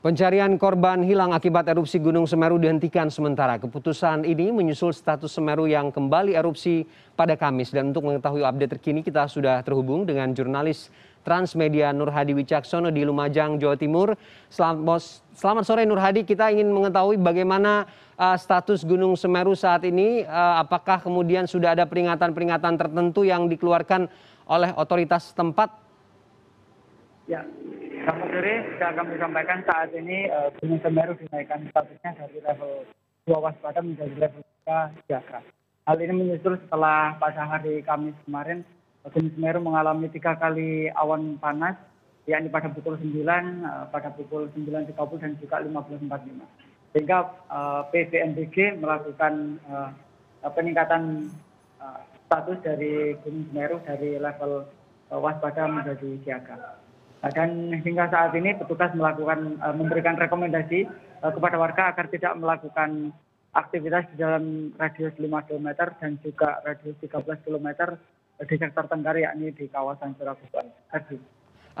Pencarian korban hilang akibat erupsi Gunung Semeru dihentikan sementara. Keputusan ini menyusul status Semeru yang kembali erupsi pada Kamis. Dan untuk mengetahui update terkini kita sudah terhubung dengan jurnalis Transmedia Nur Hadi Wicaksono di Lumajang, Jawa Timur. Selamat, sore Nur Hadi, kita ingin mengetahui bagaimana uh, status Gunung Semeru saat ini. Uh, apakah kemudian sudah ada peringatan-peringatan tertentu yang dikeluarkan oleh otoritas setempat? Ya, Selamat sore, bisa kami sampaikan saat ini uh, Gunung Semeru dinaikkan statusnya dari level 2 waspada menjadi level 3 siaga. Hal ini menyusul setelah pada hari Kamis kemarin Gunung Semeru mengalami tiga kali awan panas, yakni pada pukul 9, uh, pada pukul 9.30 dan juga 15.45. Sehingga uh, PVMBG melakukan uh, peningkatan uh, status dari Gunung Semeru dari level waspada menjadi siaga dan hingga saat ini petugas melakukan eh, memberikan rekomendasi eh, kepada warga agar tidak melakukan aktivitas di dalam radius 5 km dan juga radius 13 km di sektor Tenggar yakni di kawasan Suraguban.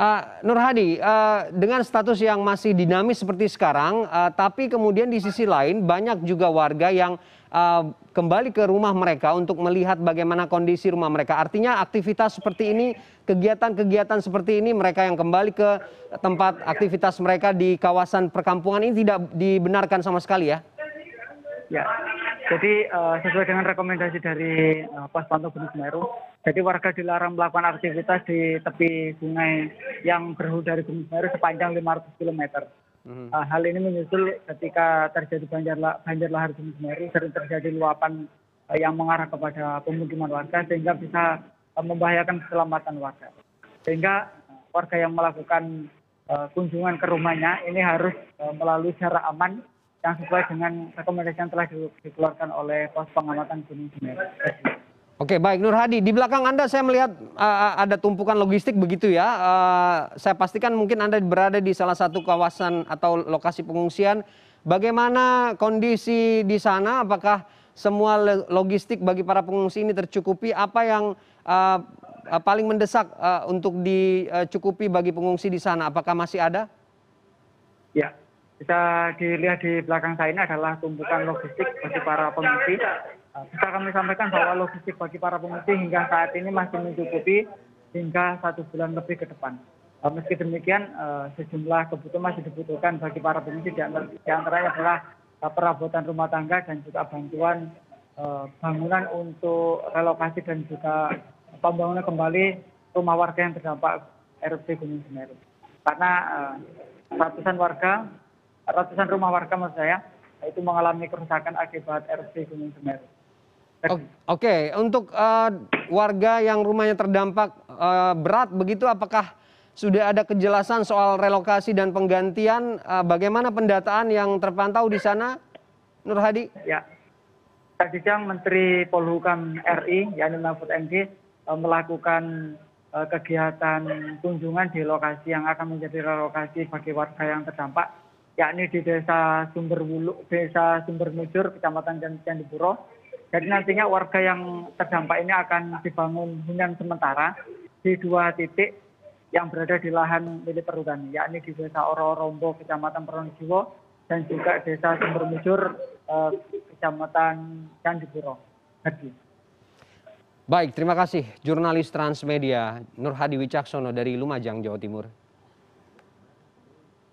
Uh, Nur Hadi, uh, dengan status yang masih dinamis seperti sekarang, uh, tapi kemudian di sisi lain banyak juga warga yang uh, kembali ke rumah mereka untuk melihat bagaimana kondisi rumah mereka. Artinya aktivitas seperti ini, kegiatan-kegiatan seperti ini, mereka yang kembali ke tempat aktivitas mereka di kawasan perkampungan ini tidak dibenarkan sama sekali ya? Ya, jadi uh, sesuai dengan rekomendasi dari uh, Pos Pantau Gunung Semeru, jadi warga dilarang melakukan aktivitas di tepi sungai yang berhulu dari Gunung Semeru sepanjang 500 km. Uh, hal ini menyusul ketika terjadi banjir, lahar Gunung Semeru, sering terjadi luapan uh, yang mengarah kepada pemukiman warga sehingga bisa uh, membahayakan keselamatan warga. Sehingga uh, warga yang melakukan kunjungan ke rumahnya ini harus melalui jarak aman yang sesuai dengan rekomendasi yang telah dikeluarkan oleh pos pengamatan gunung semeru Oke baik Nur Hadi di belakang Anda saya melihat uh, ada tumpukan logistik begitu ya. Uh, saya pastikan mungkin Anda berada di salah satu kawasan atau lokasi pengungsian. Bagaimana kondisi di sana? Apakah semua logistik bagi para pengungsi ini tercukupi? Apa yang uh, paling mendesak uh, untuk dicukupi bagi pengungsi di sana? Apakah masih ada? Ya, bisa dilihat di belakang saya ini adalah tumpukan logistik bagi para pengungsi bisa kami sampaikan bahwa logistik bagi para pengungsi hingga saat ini masih mencukupi hingga satu bulan lebih ke depan eh, meski demikian eh, sejumlah kebutuhan masih dibutuhkan bagi para pengungsi di antaranya adalah perabotan rumah tangga dan juga bantuan bangunan untuk relokasi dan juga pembangunan kembali rumah warga yang terdampak erupsi Gunung Semeru. Karena ratusan warga ratusan rumah warga maksud saya itu mengalami kerusakan akibat erupsi gunung semeru oke. Untuk uh, warga yang rumahnya terdampak uh, berat begitu apakah sudah ada kejelasan soal relokasi dan penggantian? Uh, bagaimana pendataan yang terpantau di sana Nur Hadi? Ya. Tadi siang Menteri Polhukam RI yakni Mahfud MD melakukan kegiatan kunjungan di lokasi yang akan menjadi relokasi bagi warga yang terdampak yakni di desa Sumberwulu, desa Sumbermujur, kecamatan Candipuro. Jadi nantinya warga yang terdampak ini akan dibangun hunian sementara di dua titik yang berada di lahan milik perhutani, yakni di desa Oro-Rombo, kecamatan Pronojiwo, dan juga desa Sumbermujur, eh, kecamatan Candipuro. Baik, terima kasih jurnalis Transmedia Nur Hadi Wicaksono dari Lumajang, Jawa Timur.